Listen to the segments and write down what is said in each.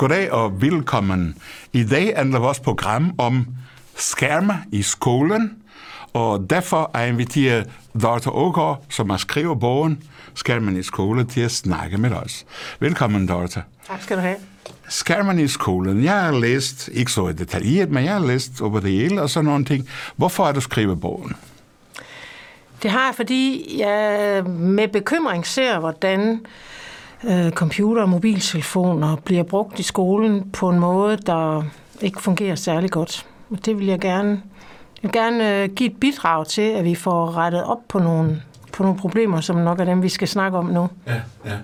Goddag og velkommen. I dag handler vores program om skærme i skolen, og derfor er jeg inviteret Dr. Ågaard, som har skrevet bogen Skærmen i skolen, til at snakke med os. Velkommen, Dorte. Tak skal du have. Skærmen i skolen. Jeg har læst, ikke så detaljeret, men jeg har læst over det hele og sådan nogle ting. Hvorfor har du skrevet bogen? Det har jeg, fordi jeg med bekymring ser, hvordan øh, computer og mobiltelefoner bliver brugt i skolen på en måde, der ikke fungerer særlig godt. Og det vil jeg gerne, jeg vil gerne øh, give et bidrag til, at vi får rettet op på nogle, på nogle problemer, som nok er dem, vi skal snakke om nu. Ja, ja.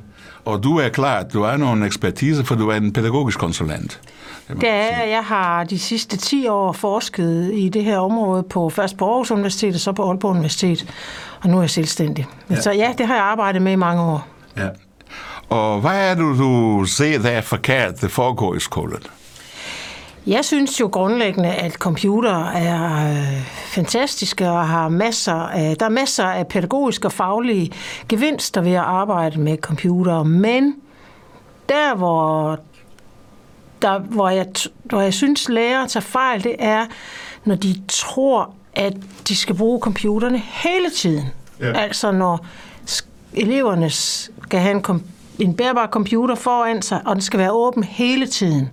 Og du er klar, at du er nogen ekspertise, for du er en pædagogisk konsulent. Det er, jeg har de sidste 10 år forsket i det her område på først på Aarhus Universitet og så på Aalborg Universitet, og nu er jeg selvstændig. Ja. Så ja, det har jeg arbejdet med i mange år. Ja. Og hvad er det, du ser, der er forkert, det foregår i skolen? Jeg synes jo grundlæggende, at computer er øh, fantastiske og har masser af, der er masser af pædagogiske og faglige gevinster ved at arbejde med computer, men der, hvor, der, hvor, jeg, hvor jeg synes, lærere tager fejl, det er, når de tror, at de skal bruge computerne hele tiden. Ja. Altså når eleverne skal have en, en bærbar computer foran sig, og den skal være åben hele tiden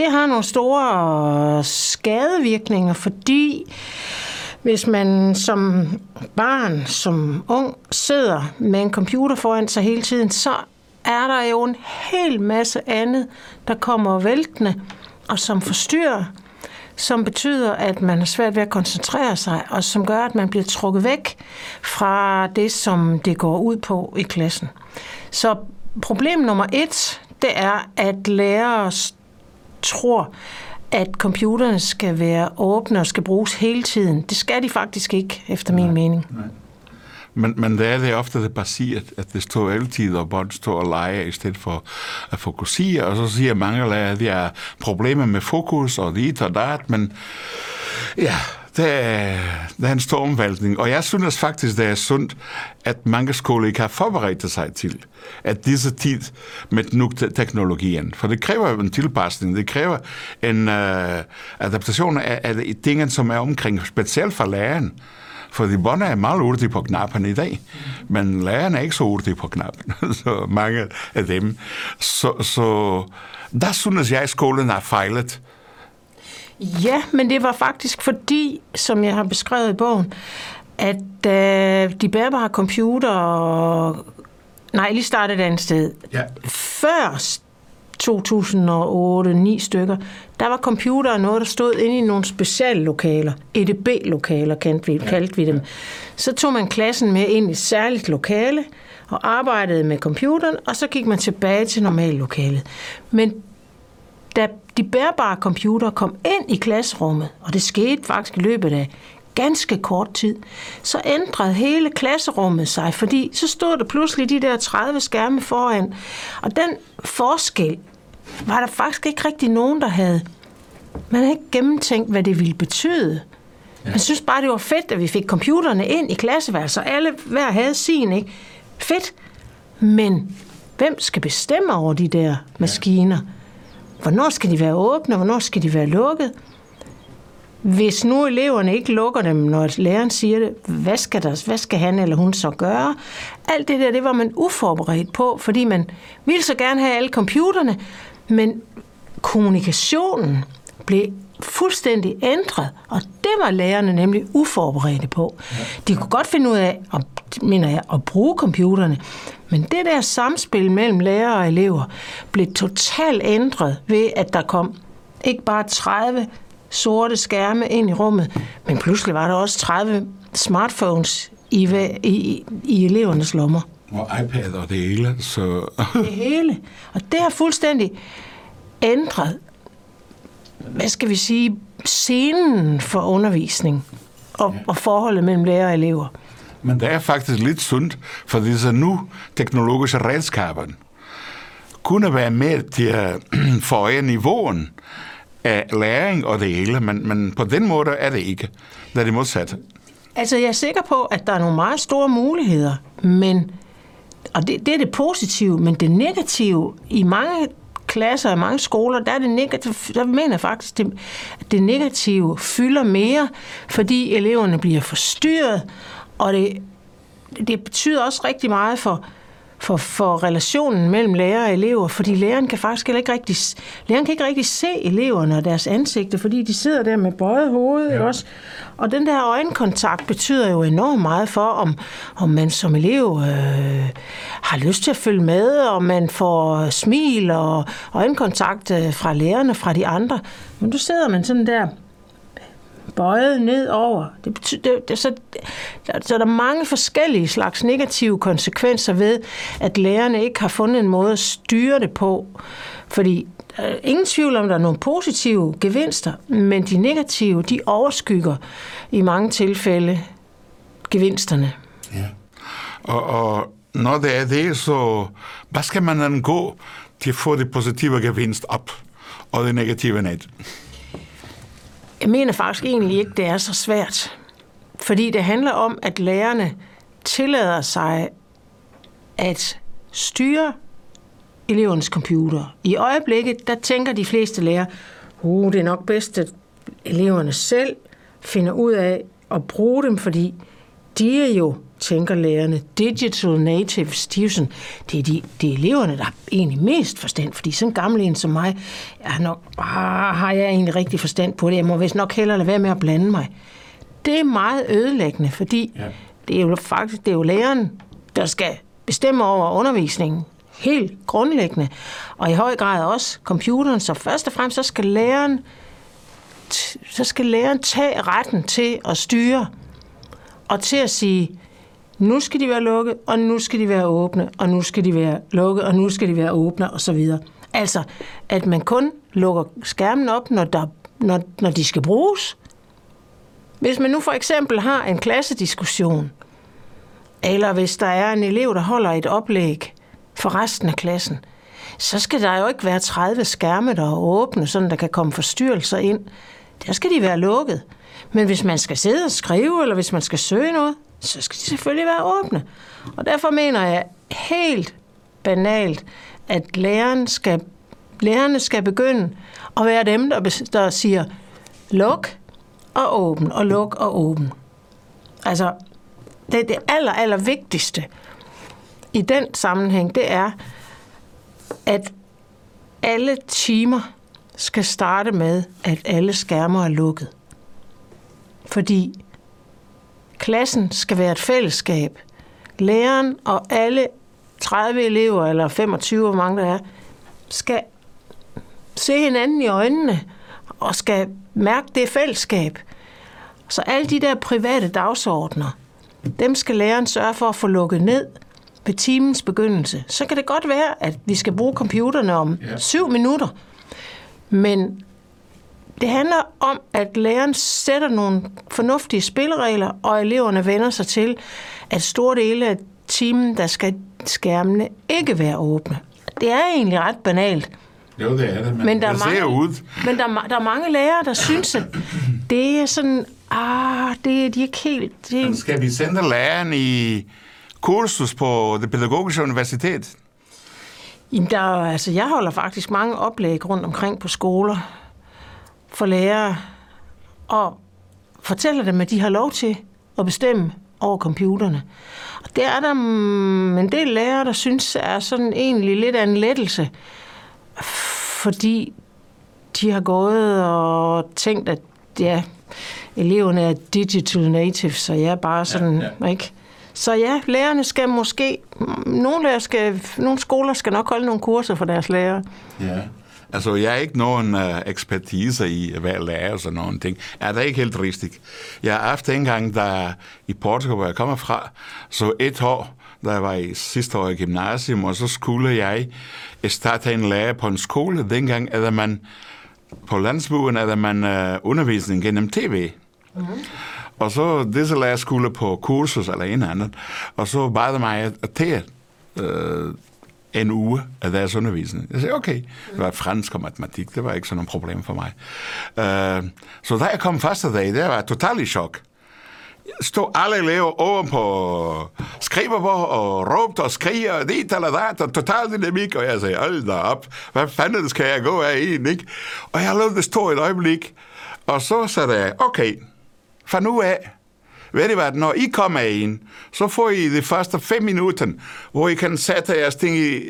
det har nogle store skadevirkninger, fordi hvis man som barn, som ung, sidder med en computer foran sig hele tiden, så er der jo en hel masse andet, der kommer væltende og som forstyrrer, som betyder, at man har svært ved at koncentrere sig, og som gør, at man bliver trukket væk fra det, som det går ud på i klassen. Så problem nummer et, det er, at lærere tror, at computerne skal være åbne og skal bruges hele tiden. Det skal de faktisk ikke, efter min nej, mening. Nej. Men, men det er det ofte det bare at det står altid, og børn står og leger i stedet for at fokusere, og så siger mange lærere, at de har problemer med fokus og dit og dat, men ja, det er, det er en stor omvæltning. Og jeg synes faktisk, det er sundt, at mange skoler ikke har forberedt sig til, at disse tid med nu teknologien. For det kræver en tilpasning, det kræver en uh, adaptation af, af tingene, som er omkring, specielt for læreren. For de børn er meget hurtige på knapperne i dag, men lærerne er ikke så hurtige på knappen, så mange af dem. Så, så der synes jeg, at skolen har fejlet Ja, men det var faktisk fordi, som jeg har beskrevet i bogen, at øh, de bærbare computer... Nej, lige startede et andet sted. Ja. Før 2008-9 stykker, der var computer noget, der stod inde i nogle specielle lokaler. EDB-lokaler kaldte vi, kaldte vi dem. Så tog man klassen med ind i et særligt lokale og arbejdede med computeren, og så gik man tilbage til normallokalet. Men da de bærbare computere kom ind i klasserummet, og det skete faktisk i løbet af ganske kort tid, så ændrede hele klasserummet sig, fordi så stod der pludselig de der 30 skærme foran, og den forskel var der faktisk ikke rigtig nogen, der havde. Man havde ikke gennemtænkt, hvad det ville betyde. Ja. Jeg synes bare, det var fedt, at vi fik computerne ind i klasseværelset, og alle hver havde sin, ikke? Fedt. Men hvem skal bestemme over de der maskiner? Ja. Hvornår skal de være åbne, og hvornår skal de være lukket? Hvis nu eleverne ikke lukker dem, når læreren siger det, hvad skal, der, hvad skal han eller hun så gøre? Alt det der, det var man uforberedt på, fordi man ville så gerne have alle computerne, men kommunikationen blev fuldstændig ændret, og det var lærerne nemlig uforberedte på. De kunne godt finde ud af, at, mener jeg, at bruge computerne, men det der samspil mellem lærere og elever blev totalt ændret ved, at der kom ikke bare 30 sorte skærme ind i rummet, men pludselig var der også 30 smartphones i, i, i elevernes lommer. Og iPad og det hele. Så... det hele. Og det har fuldstændig ændret, hvad skal vi sige, scenen for undervisning og, og forholdet mellem lærer og elever. Men det er faktisk lidt sundt, for disse nu teknologiske redskaber kunne være med til at forøge niveauen af læring og det hele, men, men på den måde er det ikke. Det er det modsatte. Altså, jeg er sikker på, at der er nogle meget store muligheder, men, og det, det er det positive, men det negative i mange klasser og mange skoler, der, er det negative, der mener jeg faktisk, det, at det negative fylder mere, fordi eleverne bliver forstyrret, og det, det betyder også rigtig meget for, for, for relationen mellem lærer og elever, fordi læreren kan faktisk ikke rigtig, læreren kan ikke rigtig se eleverne og deres ansigter, fordi de sidder der med bøjet hoved ja. også. Og den der øjenkontakt betyder jo enormt meget for, om, om man som elev øh, har lyst til at følge med, og man får smil og øjenkontakt øh, fra lærerne, fra de andre. Men du sidder man sådan der bøjet ned over. Det betyder, det, det, så, så der er mange forskellige slags negative konsekvenser ved, at lærerne ikke har fundet en måde at styre det på. Fordi der er ingen tvivl om, at der er nogle positive gevinster, men de negative, de overskygger i mange tilfælde gevinsterne. Ja. Og, og når det er det, så hvad skal man gå til at få det positive gevinst op, og det negative ned? Jeg mener faktisk egentlig ikke, det er så svært. Fordi det handler om, at lærerne tillader sig at styre elevens computer. I øjeblikket, der tænker de fleste lærere, uh, det er nok bedst, at eleverne selv finder ud af at bruge dem, fordi de er jo tænker lærerne. Digital natives, de er sådan, det, er de, er eleverne, der har egentlig mest forstand, fordi sådan en gammel en som mig, er nok, ah, har jeg egentlig rigtig forstand på det. Jeg må vist nok hellere lade være med at blande mig. Det er meget ødelæggende, fordi ja. det er jo faktisk det er jo læreren, der skal bestemme over undervisningen. Helt grundlæggende. Og i høj grad også computeren. Så først og fremmest så skal læreren så skal læreren tage retten til at styre og til at sige, nu skal de være lukket, og nu skal de være åbne, og nu skal de være lukket, og nu skal de være åbne, og så videre. Altså, at man kun lukker skærmen op, når, der, når, når de skal bruges. Hvis man nu for eksempel har en klassediskussion, eller hvis der er en elev, der holder et oplæg for resten af klassen, så skal der jo ikke være 30 skærme, der er åbne, sådan der kan komme forstyrrelser ind. Der skal de være lukket. Men hvis man skal sidde og skrive, eller hvis man skal søge noget, så skal de selvfølgelig være åbne. Og derfor mener jeg helt banalt, at læreren skal, lærerne skal begynde at være dem, der, der siger luk og åben, og luk og åben. Altså, det, det aller, aller vigtigste i den sammenhæng, det er, at alle timer skal starte med, at alle skærmer er lukket. Fordi Klassen skal være et fællesskab. Læreren og alle 30 elever, eller 25, hvor mange der er, skal se hinanden i øjnene og skal mærke det fællesskab. Så alle de der private dagsordner, dem skal læreren sørge for at få lukket ned ved timens begyndelse. Så kan det godt være, at vi skal bruge computerne om ja. syv minutter, men det handler om, at læreren sætter nogle fornuftige spilleregler, og eleverne vender sig til, at store dele af timen, der skal skærmene ikke være åbne. Det er egentlig ret banalt. Jo, det er det, men, men der er mange, ud. Men der, der er mange lærere, der synes, at det er sådan, ah, det, de er ikke helt... Det... Men skal vi sende læreren i kursus på det pædagogiske universitet? Jamen, der, altså, jeg holder faktisk mange oplæg rundt omkring på skoler, for lærere og fortæller dem, at de har lov til at bestemme over computerne. Og det er der en del lærere, der synes er sådan egentlig lidt af en lettelse, fordi de har gået og tænkt, at ja, eleverne er digital natives, så jeg er bare sådan, ja, ja. ikke? Så ja, lærerne skal måske, nogle, lærer skal, nogle skoler skal nok holde nogle kurser for deres lærere. Ja. Altså, jeg er ikke nogen uh, ekspertise i, hvad jeg lærer og sådan nogle ting. Ja, det er ikke helt rigtigt. Jeg har haft en gang, der i Portugal, hvor jeg kommer fra, så et år, da jeg var i sidste år i gymnasium, og så skulle jeg starte en lærer på en skole. Dengang er man på landsbyen er man uh, undervisning gennem tv. Mm-hmm. Og så disse lærer skulle på kursus eller en anden, og så bad mig at tage uh, en uge af deres undervisning. Jeg sagde, okay, det var fransk og matematik, det var ikke sådan noget problem for mig. Uh, så da jeg kom første dag, det var totalt i chok. stod alle elever oven på skrivebord og råbte og skriger og dit eller dat, og total dynamik, og jeg sagde, hold da op, hvad fanden skal jeg gå af en, ikke? Og jeg lod det stå et øjeblik, og så sagde jeg, okay, fra nu af, ved I hvad, når I kommer ind, så får I de første fem minutter, hvor I kan sætte jeres ting i,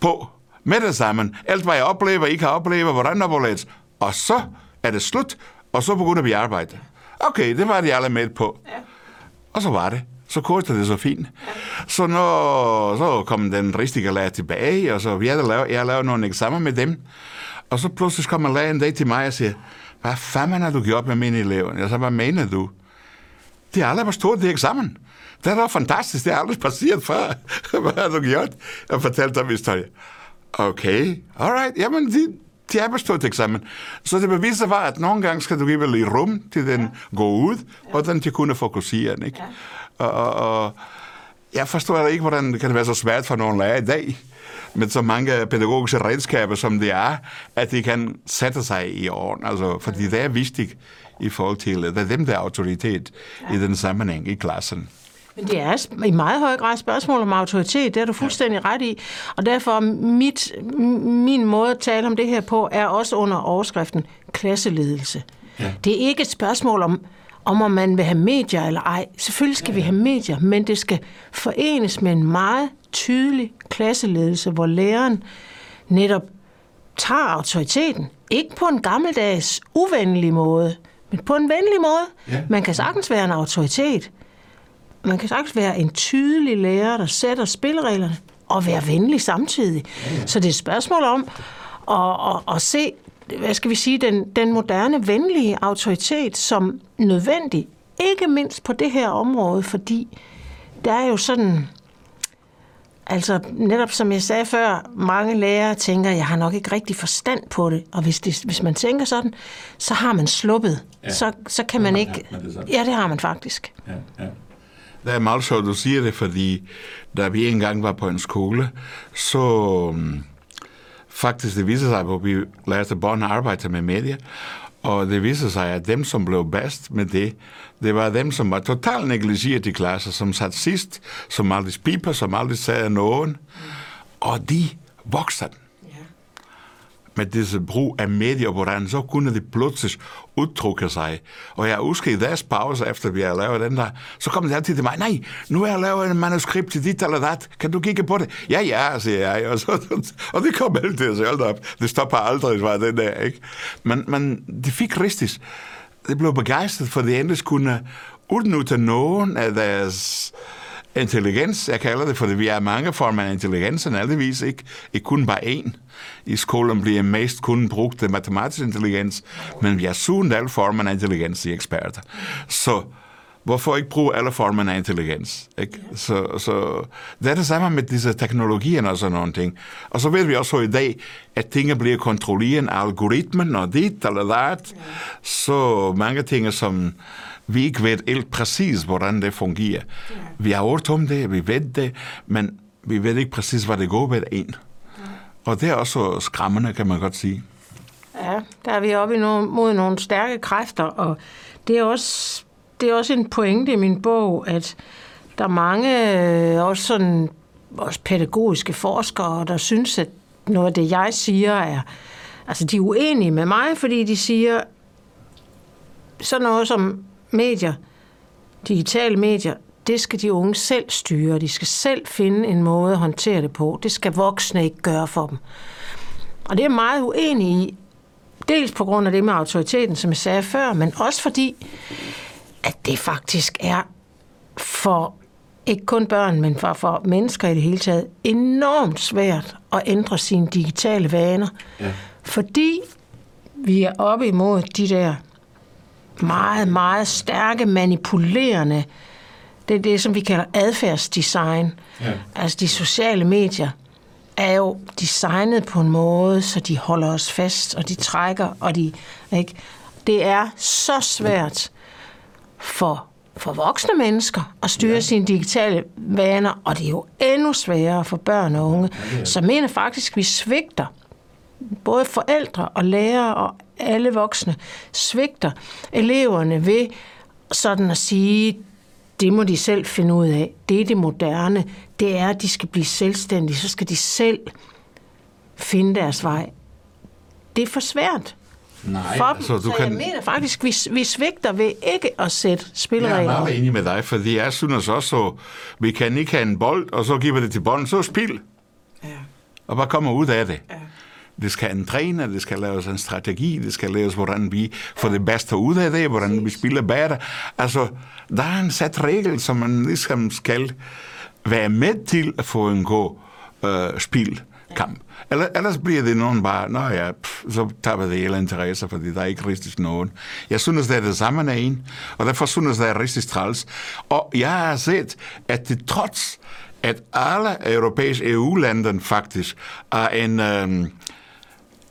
på med det sammen. Alt, hvad jeg oplever, I kan opleve, hvordan der Og så er det slut, og så begynder vi at arbejde. Okay, det var de alle med på. Ja. Og så var det. Så kostede det så fint. Ja. Så når, så kom den rigtige lærer tilbage, og så vi havde lavet, jeg lavede nogle eksamener med dem. Og så pludselig kommer lærer en dag til mig og siger, hvad fanden har du gjort med mine elever? Jeg sagde, hvad mener du? De har aldrig forstået det eksamen. Det er da fantastisk, det er aldrig passeret før. hvad har du gjort? Jeg fortalte dem historie. Okay, alright, jamen de, de er bestået eksamen. Så det beviser var, at nogle gange skal du give lidt rum til den ja. gå ud, og den til kunne fokusere. Ikke? Ja. Og, og jeg forstår ikke, hvordan det kan være så svært for nogle lærere i dag, med så mange pædagogiske redskaber, som det er, at de kan sætte sig i orden. Altså, fordi det er vigtigt i forhold til, det er dem, der er autoritet ja. i den sammenhæng i klassen. Men det er i meget høj grad spørgsmål om autoritet, det er du fuldstændig ret i. Og derfor mit, min måde at tale om det her på, er også under overskriften klasseledelse. Ja. Det er ikke et spørgsmål om, om, om man vil have medier eller ej. Selvfølgelig skal ja, ja. vi have medier, men det skal forenes med en meget tydelig klasseledelse, hvor læreren netop tager autoriteten. Ikke på en gammeldags, uvenlig måde, men på en venlig måde. Ja. Man kan sagtens være en autoritet, man kan sagtens være en tydelig lærer, der sætter spillereglerne, og være venlig samtidig. Så det er et spørgsmål om at, at, at se, hvad skal vi sige, den, den moderne venlige autoritet som nødvendig, ikke mindst på det her område, fordi der er jo sådan, altså netop som jeg sagde før, mange lærere tænker, jeg har nok ikke rigtig forstand på det, og hvis, det, hvis man tænker sådan, så har man sluppet. Ja. Så, så kan man ikke... Ja, det har man faktisk. Ja, ja. Det er meget sjovt, du siger det, fordi da vi engang var på en skole, så um, faktisk det viser sig, at vi lærte børn at arbejde med medier, og det viser sig, at dem, som blev bedst med det, det var dem, som var totalt negligeret i klasser, som sat sidst, som aldrig piper, som aldrig sagde nogen, og de voksede med disse brug af medier, hvordan så kunne de pludselig udtrykke sig. Og jeg husker i deres pause, efter vi har lavet den der, så kom de altid til mig, nej, nu har jeg lavet en manuskript til dit eller dat, kan du kigge på det? Ja, ja, siger jeg, og, så, og det kom altid, så hold op, det stopper aldrig, var den der, ikke? Men, men de fik rigtigt, det blev begejstret, for de endelig kunne udnytte nogen af deres intelligens, jeg kalder det, for vi er mange former af intelligens, og aldeles ikke, ikke kun bare én. I skolen bliver mest kun brugt matematisk intelligens, men vi har sundt alle former af intelligens i eksperter. Så hvorfor ikke bruge alle former af intelligens? Ikke? Så, så det er det samme med disse teknologier og sådan nogle ting. Og så ved vi også i dag, at tingene bliver kontrolleret af algoritmen og dit eller dat. Så mange ting, som vi ikke ved helt præcis, hvordan det fungerer. Vi har hørt om det, vi ved det, men vi ved ikke præcis, hvad det går med en. Og det er også skræmmende, kan man godt sige. Ja, der er vi oppe i nogle, mod nogle stærke kræfter, og det er også, det er også en pointe i min bog, at der er mange øh, også sådan også pædagogiske forskere, der synes, at noget af det, jeg siger, er, altså de er uenige med mig, fordi de siger, sådan noget som medier, digitale medier, det skal de unge selv styre. De skal selv finde en måde at håndtere det på. Det skal voksne ikke gøre for dem. Og det er meget uenig i. Dels på grund af det med autoriteten, som jeg sagde før, men også fordi, at det faktisk er for ikke kun børn, men for, for mennesker i det hele taget, enormt svært at ændre sine digitale vaner. Ja. Fordi vi er oppe imod de der meget, meget stærke, manipulerende, det er det, som vi kalder adfærdsdesign. Ja. Altså de sociale medier er jo designet på en måde, så de holder os fast, og de trækker, og de... Ikke? Det er så svært for, for voksne mennesker at styre ja. sine digitale vaner, og det er jo endnu sværere for børn og unge. Ja, Så mener faktisk, at vi svigter både forældre og lærere og alle voksne svigter eleverne ved sådan at sige, det må de selv finde ud af. Det er det moderne. Det er, at de skal blive selvstændige. Så skal de selv finde deres vej. Det er for svært. Nej, for altså. Du så kan... jeg mener faktisk, vi, vi svigter ved ikke at sætte spilleregler. Jeg er meget enig med dig, fordi jeg synes også, at vi kan ikke have en bold, og så giver det til bolden, så spil. Ja. Og bare komme ud af det. Ja. Det skal en træner, det skal laves en strategi, det skal laves, hvordan vi får det bedste ud af det, hvordan vi spiller bedre. Altså, der er en sat regel, som man ligesom skal være med til at få en god øh, spil kamp. Eller, ellers bliver det nogen bare, nå ja, pff, så taber det hele interesse, fordi der er ikke rigtig nogen. Jeg synes, det er det samme af en, og derfor synes det er rigtig træls. Og jeg har set, at det trods, at alle europæiske EU-lande faktisk er en, øhm,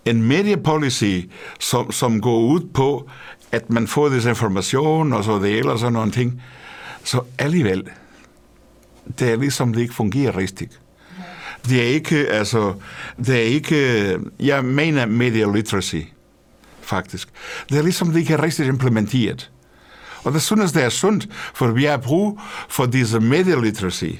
en mediepolicy, som, som går ud på, at man får desinformation og så det eller sådan nogle ting, så alligevel, det er ligesom, det ikke fungerer rigtigt. Det er ikke, altså, det er ikke, jeg mener media literacy, faktisk. Det er ligesom, det ikke er rigtigt implementeret. Og det synes det er sundt, for vi har brug for disse media literacy.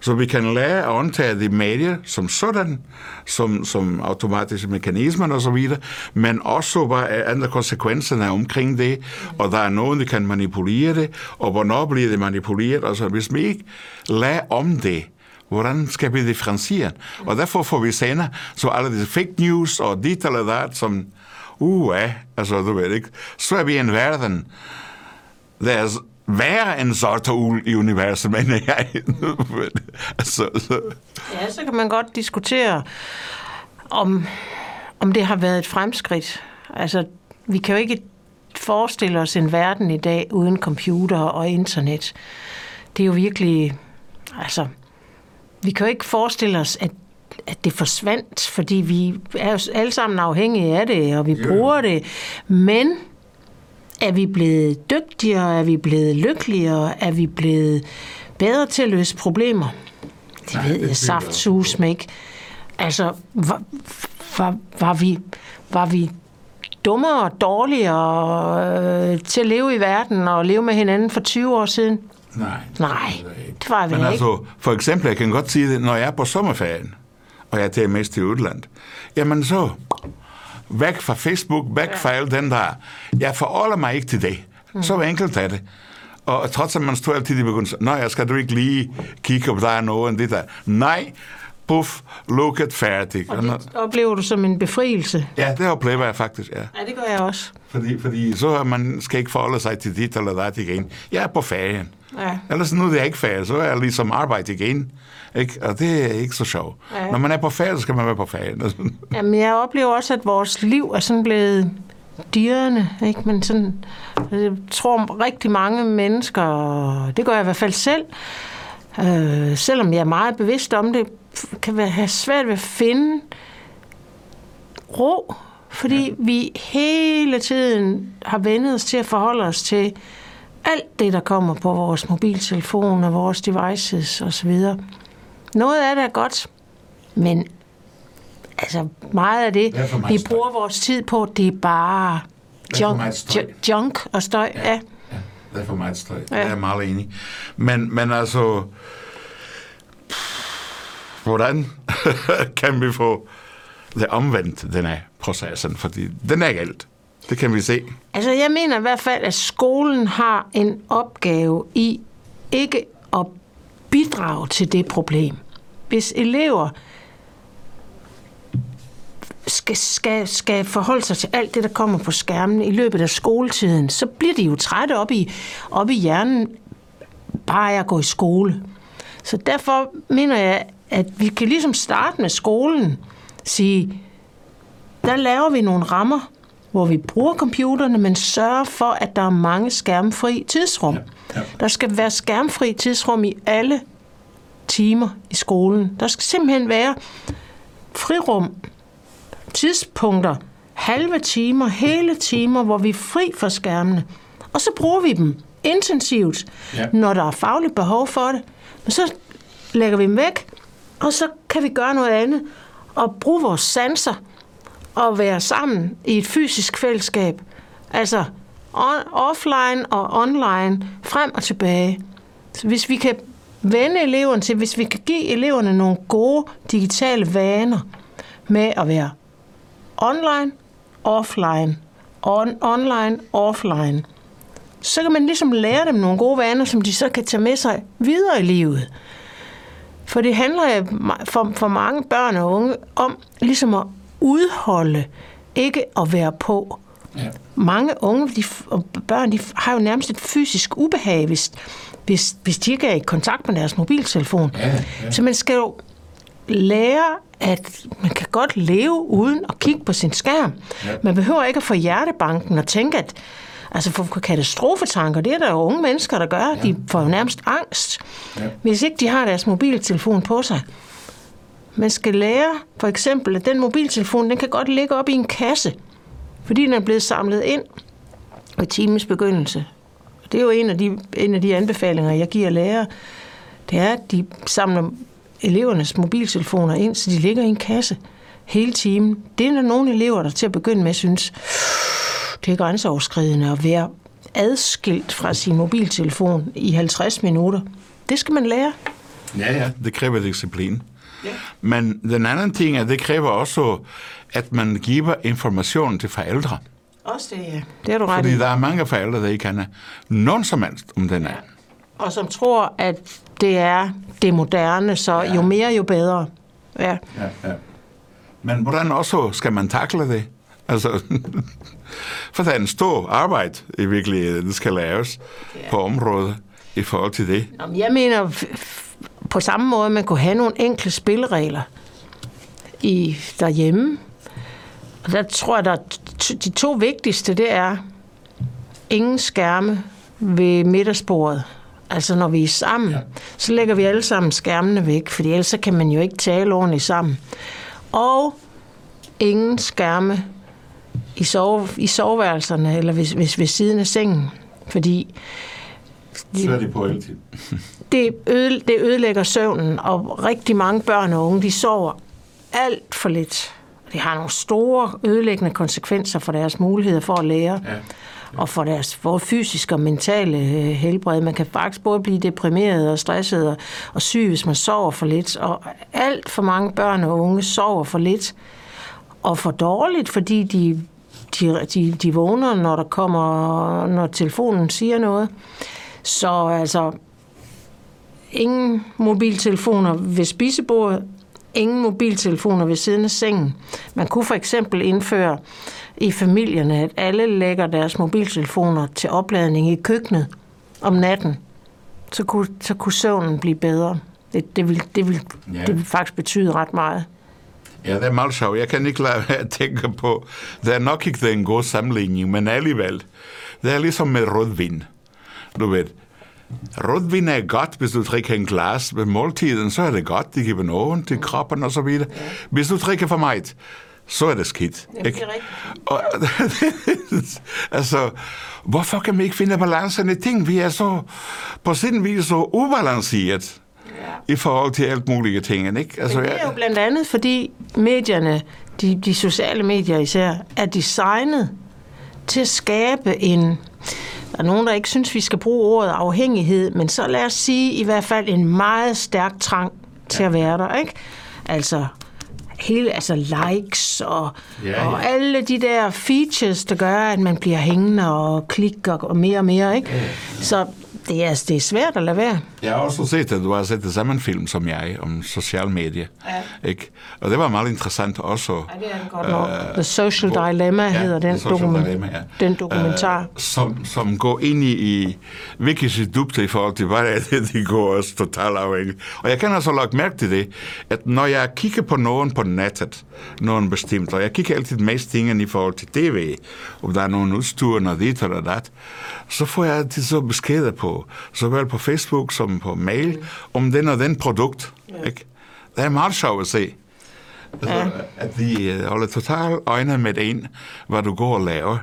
Så vi kan lære at undtage de medier som sådan, som, som automatiske mekanismer og så videre, men også hvad er andre konsekvenserne omkring det, og der er nogen, der kan manipulere det, og hvornår bliver det manipuleret. Altså, hvis vi ikke lærer om det, hvordan skal vi differentiere? Og derfor får vi senere så alle disse fake news og dit eller dat, som, uh, altså du ved ikke, så er vi i en verden, der er værre end sorte ul i universet, mener jeg. altså, så. Ja, så kan man godt diskutere, om, om det har været et fremskridt. Altså, vi kan jo ikke forestille os en verden i dag uden computer og internet. Det er jo virkelig, altså, vi kan jo ikke forestille os, at, at det forsvandt, fordi vi er jo alle sammen afhængige af det, og vi yeah. bruger det. Men er vi blevet dygtigere? Er vi blevet lykkeligere? Er vi blevet bedre til at løse problemer? Det Nej, ved det jeg saftsus ikke. Altså, var, var, var, vi, var vi dummere og dårligere øh, til at leve i verden og leve med hinanden for 20 år siden? Nej. Nej, det var vi Men ikke. altså, for eksempel, jeg kan godt sige det, når jeg er på sommerferien, og jeg tager mest til udlandet, jamen så, væk fra Facebook, væk fra alt den der. Jeg forholder mig ikke til det. Mm. Så enkelt er det. Og trods at man står altid i begyndelsen, nej, jeg skal du ikke lige kigge på, der er noget, det der. Nej, puff, lukket, færdig. Og det oplever du som en befrielse? Ja, det oplever jeg faktisk, ja. Ja, det gør jeg også. Fordi, fordi så man skal ikke forholde sig til dit eller dat igen. Jeg er på ferien. Ja. Ellers nu er det ikke ferie, så er jeg ligesom arbejde igen. Ikke? Og det er ikke så sjovt. Ja. Når man er på ferie, så skal man være på ferie. Jamen, jeg oplever også, at vores liv er sådan blevet dyrene, ikke? Men sådan, jeg tror rigtig mange mennesker, det gør jeg i hvert fald selv, øh, selvom jeg er meget bevidst om det, kan have svært ved at finde ro, fordi ja. vi hele tiden har vendet os til at forholde os til alt det, der kommer på vores mobiltelefon og vores devices osv. Noget af det er godt, men altså meget af det, det vi bruger vores tid på, det er bare junk, junk og støj. Ja. ja. ja. Det er for meget støj. Ja. Jeg er meget enig. Men, men altså, hvordan kan vi få det omvendt, den her processen? Fordi den er galt. Det kan vi se. Altså, jeg mener i hvert fald, at skolen har en opgave i ikke at bidrage til det problem. Hvis elever skal, skal, skal forholde sig til alt det, der kommer på skærmen i løbet af skoletiden, så bliver de jo trætte op i, op i hjernen bare at gå i skole. Så derfor mener jeg, at vi kan ligesom starte med skolen, sige, der laver vi nogle rammer, hvor vi bruger computerne, men sørger for, at der er mange skærmfri tidsrum. Ja, ja. Der skal være skærmfri tidsrum i alle timer i skolen. Der skal simpelthen være frirum, tidspunkter, halve timer, hele timer, hvor vi er fri for skærmene. Og så bruger vi dem intensivt, ja. når der er fagligt behov for det. Men så lægger vi dem væk, og så kan vi gøre noget andet og bruge vores sanser og være sammen i et fysisk fællesskab. Altså on, offline og online, frem og tilbage. Så hvis vi kan vende eleverne til, hvis vi kan give eleverne nogle gode digitale vaner med at være online, offline, on, online, offline, så kan man ligesom lære dem nogle gode vaner, som de så kan tage med sig videre i livet. For det handler eh, for, for mange børn og unge om ligesom at udholde, ikke at være på. Ja. Mange unge de, og børn de har jo nærmest et fysisk ubehag, hvis, hvis, hvis de ikke er i kontakt med deres mobiltelefon. Ja, ja. Så man skal jo lære, at man kan godt leve uden at kigge på sin skærm. Ja. Man behøver ikke at få hjertebanken og tænke, at altså for katastrofetanker, det er der jo unge mennesker, der gør. Ja. De får nærmest angst, ja. hvis ikke de har deres mobiltelefon på sig. Man skal lære for eksempel, at den mobiltelefon, den kan godt ligge op i en kasse, fordi den er blevet samlet ind ved timens begyndelse. Det er jo en af de, en af de anbefalinger, jeg giver lærere. Det er, at de samler elevernes mobiltelefoner ind, så de ligger i en kasse hele timen. Det er der nogle elever, der til at begynde med synes, det er grænseoverskridende at være adskilt fra sin mobiltelefon i 50 minutter. Det skal man lære. Ja, ja, det kræver disciplin. Ja. Men den anden ting er, det kræver også, at man giver information til forældre. Også det, ja. Det er du ret Fordi der er mange forældre, der ikke kan nogen som helst om den er. Ja. Og som tror, at det er det moderne, så ja. jo mere, jo bedre. Ja. ja, ja. Men hvordan også skal man takle det? Altså, for der er en stor arbejde i virkeligheden, der skal laves ja. på området i forhold til det. Jamen, jeg mener, på samme måde, man kunne have nogle enkle spilleregler i derhjemme. Og der tror jeg, at de to vigtigste, det er ingen skærme ved middagsbordet. Altså når vi er sammen, ja. så lægger vi alle sammen skærmene væk, for ellers kan man jo ikke tale ordentligt sammen. Og ingen skærme i, sove, i soveværelserne, eller hvis, hvis ved siden af sengen, fordi... Så er de på tiden. det, øde, det ødelægger søvnen, og rigtig mange børn og unge, de sover alt for lidt. Det har nogle store ødelæggende konsekvenser for deres muligheder for at lære. Ja og for deres for fysiske og mentale øh, helbred. Man kan faktisk både blive deprimeret og stresset og, og syg, hvis man sover for lidt. Og alt for mange børn og unge sover for lidt og for dårligt, fordi de, de, de, de vågner, når der kommer, når telefonen siger noget. Så altså, ingen mobiltelefoner ved spisebordet, ingen mobiltelefoner ved siden af sengen. Man kunne for eksempel indføre i familierne, at alle lægger deres mobiltelefoner til opladning i køkkenet om natten. Så kunne, så kunne søvnen blive bedre. Det, det, vil, det, vil, ja. det vil faktisk betyde ret meget. Ja, det er meget sjovt. Jeg kan ikke lade være at tænke på, det er nok ikke en god sammenligning, men alligevel. Det er ligesom med rødvin. Du ved, Rødvin er godt, hvis du drikker en glas ved måltiden, så er det godt. Det giver nogen til kroppen og så videre. Hvis du drikker for meget, så er det skidt. Jamen, ikke? det er. Og, altså, hvorfor kan vi ikke finde balancen i ting? Vi er så på sin vis så ubalanceret ja. i forhold til alt mulige ting. Ikke? Altså, Men det er jo blandt andet, fordi medierne, de, de sociale medier især, er designet til at skabe en der er nogen, der ikke synes, vi skal bruge ordet afhængighed, men så lad os sige i hvert fald en meget stærk trang til at være der, ikke? Altså, hele, altså likes og, ja, ja. og alle de der features, der gør, at man bliver hængende og klikker og mere og mere, ikke? Ja. Så det er, det er svært at lade være. Jeg har også set, at du har set det samme film som jeg om sociale medier. Ja. Ikke? Og det var meget interessant også. Ja, det er godt nok. Uh, The Social hvor, Dilemma ja, hedder den, dokument, dilemma, ja. den dokumentar. Uh, som, som går ind i, virkelig dybde i forhold til, hvad er det, de går også totalt afhængigt. Og jeg kan altså lagt mærke til det, at når jeg kigger på nogen på nettet, nogen bestemt, og jeg kigger altid mest tingene i forhold til tv, om der er nogen udstyr, noget dit eller dat, så får jeg altid så beskeder på, såvel på Facebook som på mail, mm. om den og den produkt. Ja. Ikke? Det er meget sjovt at se. Altså, ja. At de øh, holder totalt øjne med en, hvad du går og laver.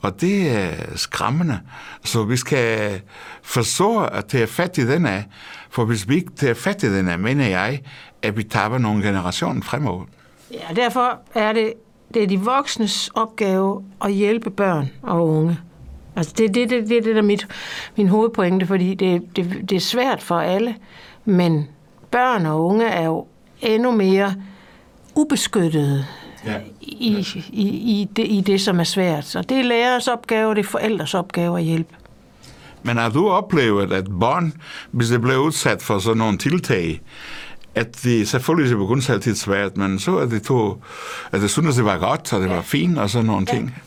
Og det er skræmmende. Så vi skal forstå at tage fat i den af, for hvis vi ikke tager fat i den af, mener jeg, at vi taber nogle generationer fremover. Ja, derfor er det, det er de voksnes opgave at hjælpe børn og unge Altså det, det, det, det, det er mit, min hovedpointe, fordi det, det, det er svært for alle, men børn og unge er jo endnu mere ubeskyttede ja. i, i, i, det, i det, som er svært. Så det er lærers opgave, det er forældres opgave at hjælpe. Men har du oplevet, at børn, hvis det blev udsat for sådan nogle tiltag, at det selvfølgelig kun altid svært, men så at det tog, at det synes, det var godt, og det var fint, og sådan nogle ja. ting.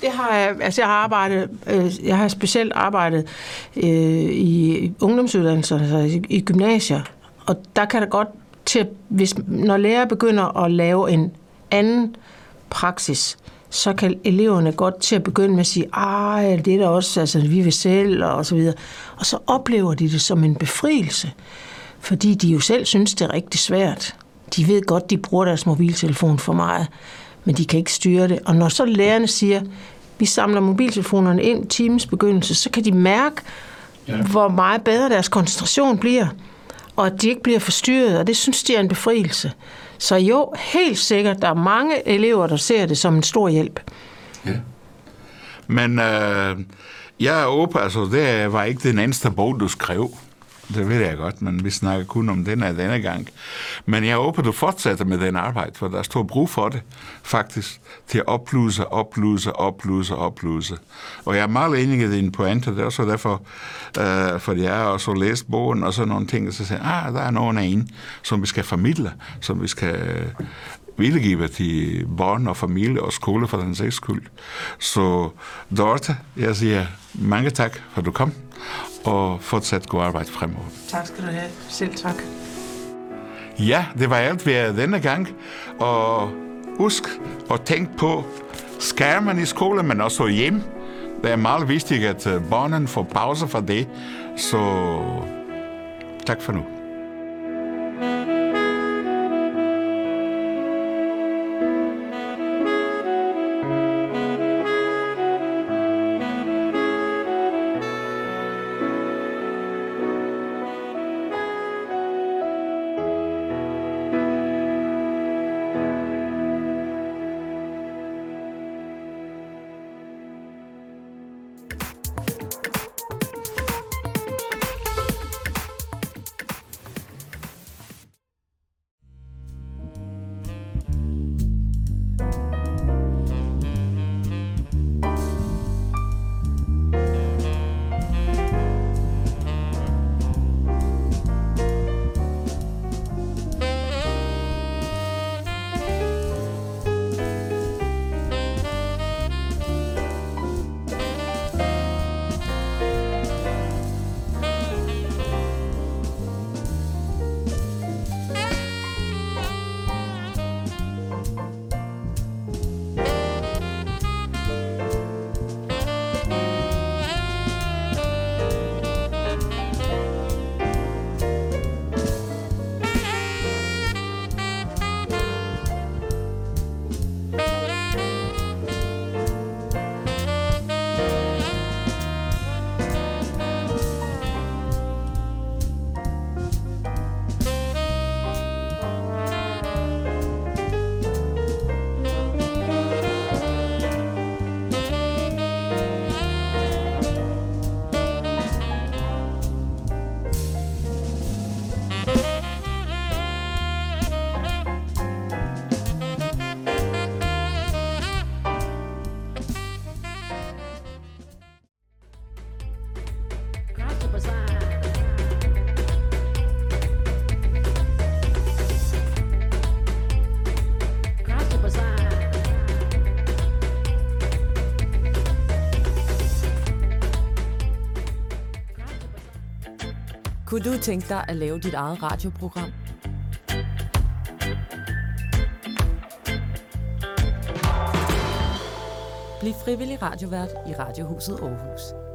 Det har jeg, altså jeg har arbejdet, øh, jeg har specielt arbejdet øh, i ungdomsuddannelser, altså i, i gymnasier, og der kan det godt til, hvis, når lærer begynder at lave en anden praksis, så kan eleverne godt til at begynde med at sige, ej, det er da også, altså vi vil selv, og så videre. Og så oplever de det som en befrielse, fordi de jo selv synes, det er rigtig svært. De ved godt, de bruger deres mobiltelefon for meget, men de kan ikke styre det. Og når så lærerne siger, vi samler mobiltelefonerne ind i timens begyndelse, så kan de mærke, ja. hvor meget bedre deres koncentration bliver, og at de ikke bliver forstyrret, og det synes de er en befrielse. Så jo, helt sikkert, der er mange elever, der ser det som en stor hjælp. Ja. Men øh, jeg er åben, altså det var ikke den eneste bog, du skrev. Det ved jeg godt, men vi snakker kun om den af denne gang. Men jeg håber, du fortsætter med den arbejde, for der er stor brug for det, faktisk, til at opluse, opluse, opluse, opluse. Og jeg er meget enig i dine pointer, det er også derfor, øh, fordi jeg har også læst bogen og sådan nogle ting, og så siger ah, der er nogen af en, som vi skal formidle, som vi skal øh, videregive til børn og familie og skole for den sags skyld. Så Dorte, jeg siger mange tak, for du kom og fortsat god arbejde fremover. Tak skal du have. Selv tak. Ja, det var alt vi denne gang. Og husk at tænke på skærmen i skolen, men også hjem. Det er meget vigtigt, at øh, børnene får pause fra det. Så tak for nu. Kunne du tænke dig at lave dit eget radioprogram? Bliv frivillig radiovært i Radiohuset Aarhus.